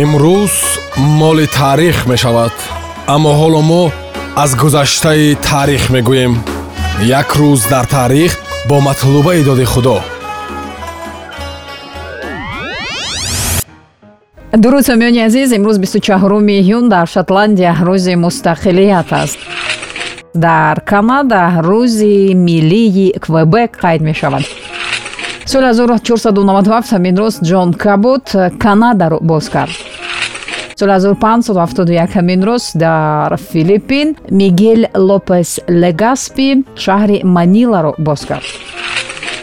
имрӯз моли таърих мешавад аммо ҳоло мо аз гузаштаи таърих мегӯем. Як рӯз дар таърих бо матлубаи доди худо. Дуруд сомиёни азиз имрӯз 24 июн дар шотландия рӯзи мустақилият аст. Дар канада рӯзи миллии квебек қайд мешавад соли 1497 ҳамин рӯз ҷон кабот канадаро боз кард. соли 1571 ҳамин рӯз дар филиппин мигел лопес легаспи шаҳри маниларо боз кард.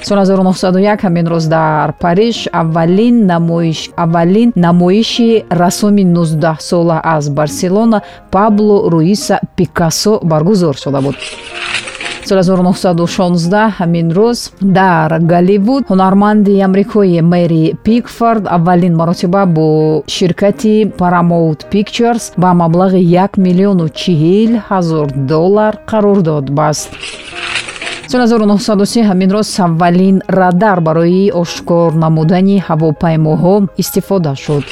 соли 1901 ҳамин рӯз дар париж аввалин намоиш аввалин намоиши расоми 19 сола аз барселона пабло руиса пикассо баргузор шуда буд соли 1916 ҳамин рӯз дар голливуд ҳунарманди амрикои мэри пикфорд аввалин маротиба бо ширкати paramount pictures ба маблағи 1 миллиону 40 ҳазор доллар қарордод баст. соли 1930 ҳамин роз аввалин радар барои ошкор намудани ҳавопаймоҳо истифода шуд.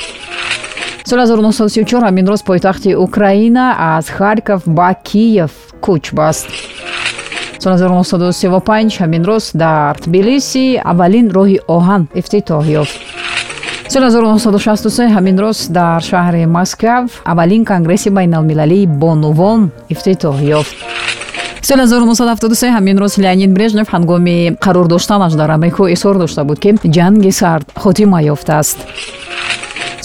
соли 1934 ҳамин роз пойтахти украина аз харьков ба киев кӯч баст 1935 ҳамин роз дар тбилиси аввалин роҳи оҳан ифтитоҳ ёфт. соли 1963 ҳамин роз дар шаҳри москав аввалин конгресси байналмилалии бонувон ифтитоҳ ёфт. соли 1973 ҳамин рӯз леонид брежнев ҳангоми қарор доштанаш дар амрико изҳор дошта буд ки ҷанги сард хотима ёфтааст.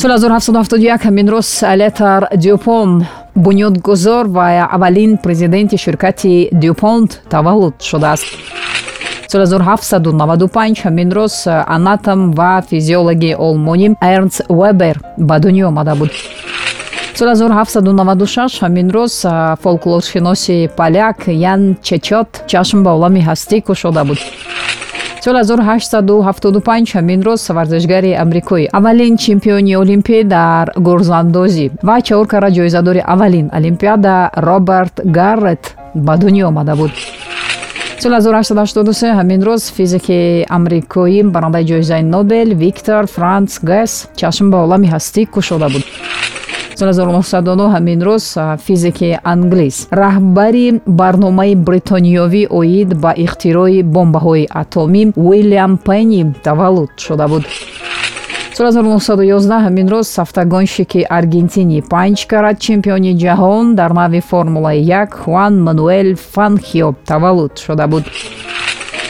соли 1771 ҳамин рӯз алетар дюпон бунёдгузор ва аввалин президенти ширкати дюпонт таваллуд шудааст. соли 1795 ҳамин рӯз анатом ва физиологи олмонӣ эрнс вебер ба дунё омада буд. соли 1796 ҳамин рӯз фолклоршиноси поляк ян чечот чашм ба олами ҳастӣ кушода буд соли 1875 ҳамин рӯз варзишгари амрикоӣ аввалин чемпиони олимпӣ дар гурзандозӣ ва чаҳор карра ҷоизадори аввалин олимпиада роберт гаррет ба дунё омада буд. Соли 1883 ҳамин рӯз физики амрикоӣ барандаи ҷоизаи нобел виктор франц гес чашм ба олами ҳастӣ кушода буд соли 1909 ҳамин рӯз физики англис раҳбари барномаи бритониёвӣ оид ба ихтирои бомбаҳои атомӣ уилям пенни таваллуд шуда буд. соли 1911 ҳамин рӯз сафтагоншики аргентини панҷ карат чемпиони ҷаҳон дар нави формулаи як хуан мануэл фанхио таваллуд шуда буд.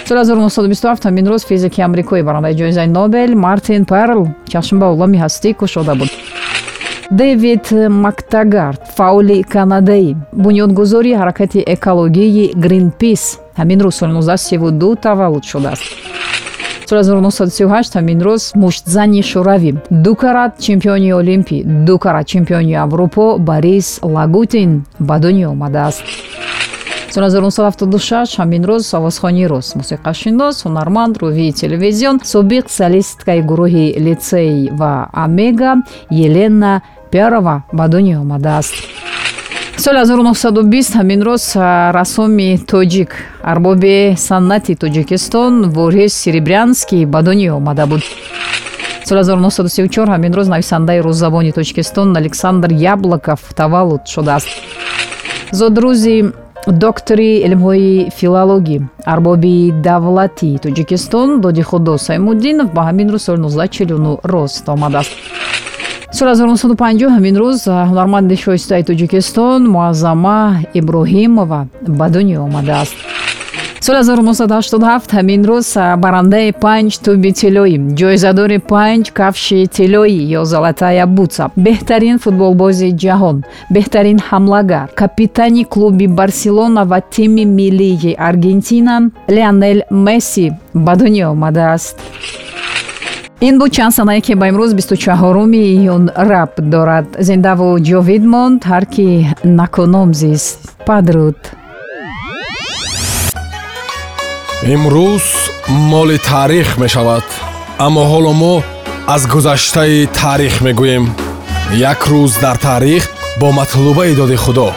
соли 1927 ҳамин рӯз физики амрикоӣ барандаи ҷоизаи нобел мартин перл чашм ба улами ҳастӣ кушода буд дэвид мактагард фаъоли канадаӣ бунёдгузори ҳаракати экологии гринпис. Ҳамин рӯз соли 1932 таваллуд шудааст. Соли 1938 ҳамин рӯз муштзани шӯравӣ. Ду карат чемпиони олимпӣ ду карат чемпиони аврупо борис лагутин ба дунё омадааст. Соли 1976 ҳамин рӯз овозхони рус мусиқашинос ҳунарманд рӯҳии телевизион собиқ солисткаи гурӯҳи литсей ва амега елена перова ба дунё омадааст. Соли 1920 ҳамин рӯз рассоми тоҷик арбоби санъати тоҷикистон ворис серебрянский ба дунё омада буд. Соли 1934 ҳамин рӯз нависандаи рӯззабони тоҷикистон александр яблоков таваллуд шудааст. Зодрӯзи доктори илмҳои филологӣ арбоби давлати тоҷикистон доди худо саймуддинов ба ҳамин рӯз соли 1949 рост омадааст соли 1950 ҳамин рӯз ҳунарманди шоистаи тоҷикистон муаззама иброҳимова ба дунё омадааст. Соли 1987 ҳамин рӯз барандаи панҷ туби тиллоӣ ҷоизадори панҷ кафши тиллоӣ ё золотая буца. Беҳтарин футболбози ҷаҳон беҳтарин ҳамлагар капитани клуби барселона ва тими миллии аргентина леонел месси ба дунё омадааст ин буд чанд санае ки ба имрӯз 24 июн раб дорад. Зиндаву ҷовид монд ҳар ки накуном зист. Падруд. Имрӯз моли таърих мешавад аммо ҳоло мо аз гузаштаи таърих мегӯем. Як рӯз дар таърих бо матлубаи доди худо